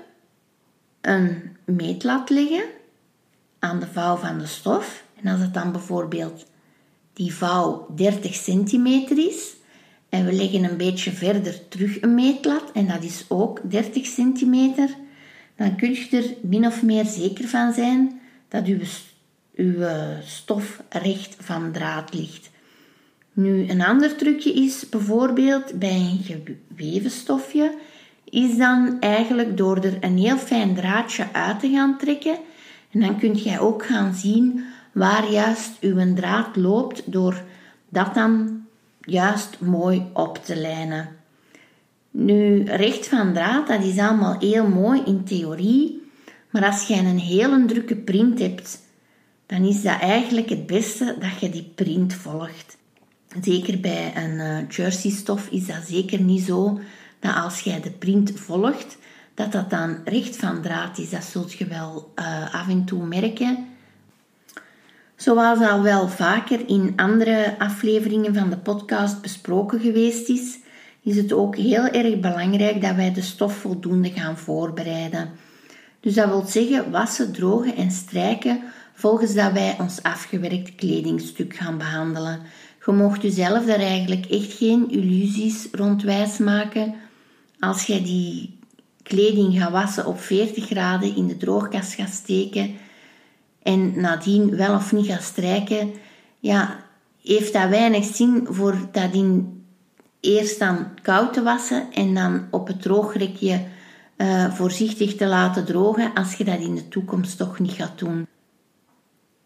A: een meetlat leggen aan de vouw van de stof. En als het dan bijvoorbeeld die vouw 30 centimeter is, En we leggen een beetje verder terug een meetlat en dat is ook 30 centimeter. Dan kun je er min of meer zeker van zijn dat uw, uw stof recht van draad ligt. Nu, een ander trucje is bijvoorbeeld bij een geweven stofje, is dan eigenlijk door er een heel fijn draadje uit te gaan trekken. En dan kun jij ook gaan zien waar juist uw draad loopt door dat dan juist mooi op te lijnen. Nu, recht van draad, dat is allemaal heel mooi in theorie, maar als je een hele drukke print hebt, dan is dat eigenlijk het beste dat je die print volgt. Zeker bij een uh, jersey stof is dat zeker niet zo dat als jij de print volgt, dat dat dan recht van draad is. Dat zult je wel uh, af en toe merken. Zoals al wel vaker in andere afleveringen van de podcast besproken geweest is, is het ook heel erg belangrijk dat wij de stof voldoende gaan voorbereiden. Dus dat wil zeggen wassen, drogen en strijken volgens dat wij ons afgewerkt kledingstuk gaan behandelen. Je mocht jezelf daar eigenlijk echt geen illusies rond wijs maken. Als jij die kleding gaat wassen op 40 graden in de droogkast gaat steken en nadien wel of niet gaat strijken, ja, heeft dat weinig zin voor dat in eerst dan koud te wassen en dan op het droogrekje uh, voorzichtig te laten drogen als je dat in de toekomst toch niet gaat doen.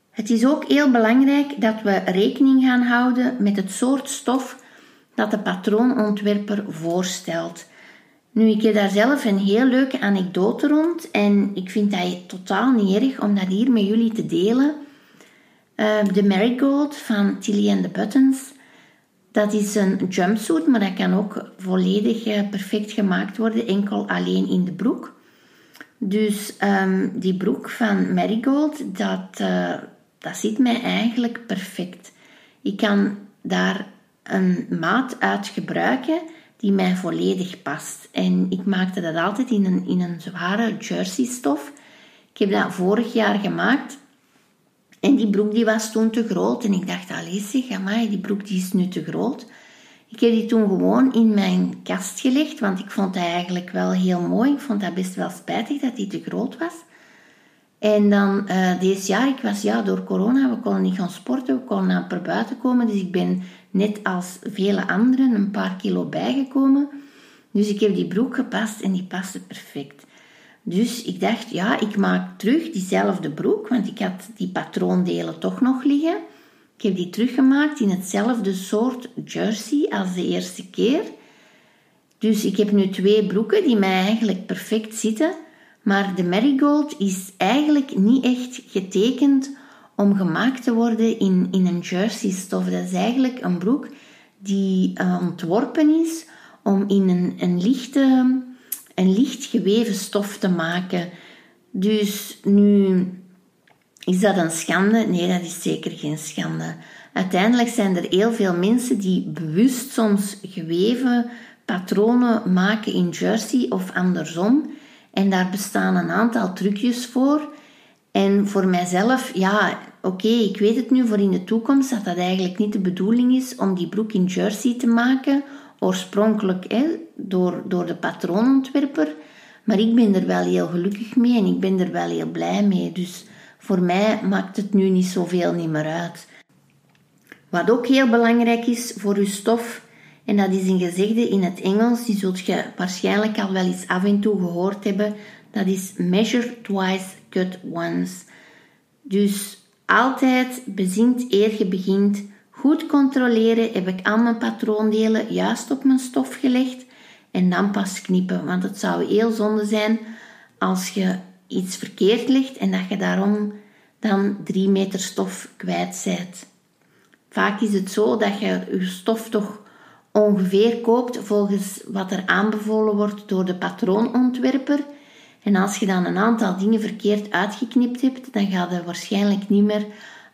A: Het is ook heel belangrijk dat we rekening gaan houden met het soort stof dat de patroonontwerper voorstelt. Nu, ik heb daar zelf een heel leuke anekdote rond en ik vind dat totaal niet erg om dat hier met jullie te delen. Uh, de Marigold van Tilly and the Buttons, dat is een jumpsuit, maar dat kan ook volledig uh, perfect gemaakt worden, enkel alleen in de broek. Dus um, die broek van Marigold, dat, uh, dat zit mij eigenlijk perfect. Ik kan daar een maat uit gebruiken die mij volledig past. En ik maakte dat altijd in een, in een zware jersey stof. Ik heb dat vorig jaar gemaakt. En die broek die was toen te groot. En ik dacht, amai, die broek die is nu te groot. Ik heb die toen gewoon in mijn kast gelegd, want ik vond dat eigenlijk wel heel mooi. Ik vond dat best wel spijtig dat die te groot was. En dan uh, deze jaar, ik was ja, door corona, we konden niet gaan sporten, we konden amper buiten komen. Dus ik ben net als vele anderen een paar kilo bijgekomen. Dus ik heb die broek gepast en die paste perfect. Dus ik dacht, ja, ik maak terug diezelfde broek, want ik had die patroondelen toch nog liggen. Ik heb die teruggemaakt in hetzelfde soort jersey als de eerste keer. Dus ik heb nu twee broeken die mij eigenlijk perfect zitten. Maar de marigold is eigenlijk niet echt getekend om gemaakt te worden in, in een jersey stof. Dat is eigenlijk een broek die uh, ontworpen is om in een, een, lichte, een licht geweven stof te maken. Dus nu is dat een schande? Nee, dat is zeker geen schande. Uiteindelijk zijn er heel veel mensen die bewust soms geweven patronen maken in jersey of andersom. En daar bestaan een aantal trucjes voor. En voor mijzelf, ja, oké, ik weet het nu voor in de toekomst dat dat eigenlijk niet de bedoeling is om die broek in jersey te maken, oorspronkelijk door, door de patroonontwerper. Maar ik ben er wel heel gelukkig mee en ik ben er wel heel blij mee. Dus voor mij maakt het nu niet zoveel niet meer uit. Wat ook heel belangrijk is voor uw stof, en dat is een gezegde in het Engels, die zult je waarschijnlijk al wel eens af en toe gehoord hebben. Dat is measure twice, cut once. Dus altijd bezint eer je begint. Goed controleren, heb ik al mijn patroondelen juist op mijn stof gelegd en dan pas knippen. Want het zou heel zonde zijn als je iets verkeerd legt en dat je daarom dan drie meter stof kwijt bent. Vaak is het zo dat je je stof toch ongeveer koopt volgens wat er aanbevolen wordt door de patroonontwerper. En als je dan een aantal dingen verkeerd uitgeknipt hebt, dan ga je waarschijnlijk niet meer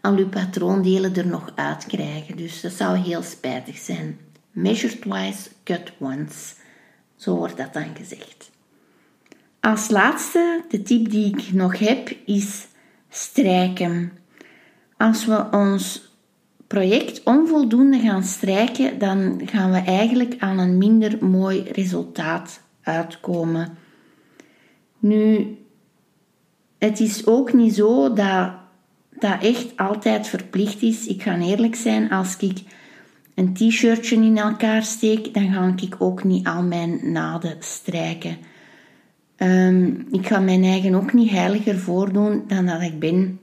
A: al je patroondelen er nog uit krijgen. Dus dat zou heel spijtig zijn. Measure twice, cut once. Zo wordt dat dan gezegd. Als laatste, de tip die ik nog heb, is strijken. Als we ons project onvoldoende gaan strijken, dan gaan we eigenlijk aan een minder mooi resultaat uitkomen. Nu, het is ook niet zo dat dat echt altijd verplicht is. Ik ga eerlijk zijn, als ik een t-shirtje in elkaar steek, dan ga ik ook niet al mijn naden strijken. Ehm, ik ga mijn eigen ook niet heiliger voordoen dan dat ik ben.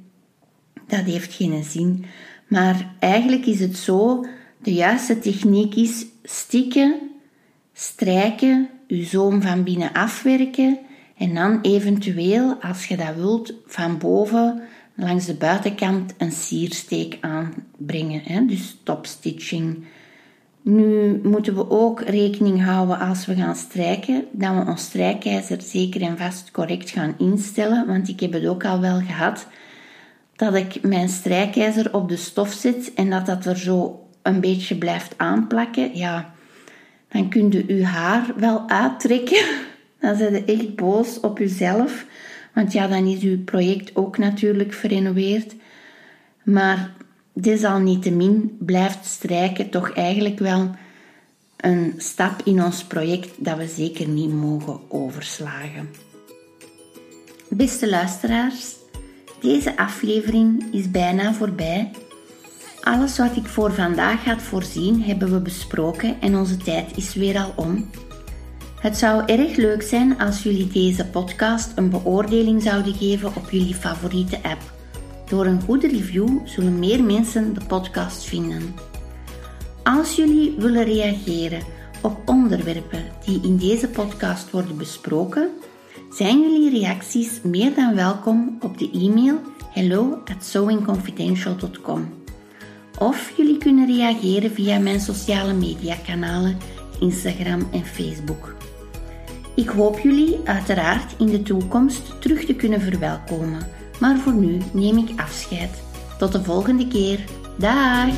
A: Dat heeft geen zin. Maar eigenlijk is het zo, de juiste techniek is stikken, strijken, je zoom van binnen afwerken en dan eventueel, als je dat wilt, van boven langs de buitenkant een siersteek aanbrengen. Hè? Dus topstitching. Nu moeten we ook rekening houden als we gaan strijken, dat we ons strijkijzer zeker en vast correct gaan instellen. Want ik heb het ook al wel gehad dat ik mijn strijkijzer op de stof zet en dat dat er zo een beetje blijft aanplakken. Ja, dan kun je je haar wel uittrekken. Dan zijn je echt boos op jezelf. Want ja, dan is uw project ook natuurlijk verrenoveerd. Maar desalniettemin blijft strijken toch eigenlijk wel een stap in ons project dat we zeker niet mogen overslagen. Beste luisteraars, deze aflevering is bijna voorbij. Alles wat ik voor vandaag had voorzien hebben we besproken en onze tijd is weer al om. Het zou erg leuk zijn als jullie deze podcast een beoordeling zouden geven op jullie favoriete app. Door een goede review zullen meer mensen de podcast vinden. Als jullie willen reageren op onderwerpen die in deze podcast worden besproken, zijn jullie reacties meer dan welkom op de e-mail hello at. Of jullie kunnen reageren via mijn sociale media kanalen Instagram en Facebook. Ik hoop jullie uiteraard in de toekomst terug te kunnen verwelkomen, maar voor nu neem ik afscheid. Tot de volgende keer. Dag!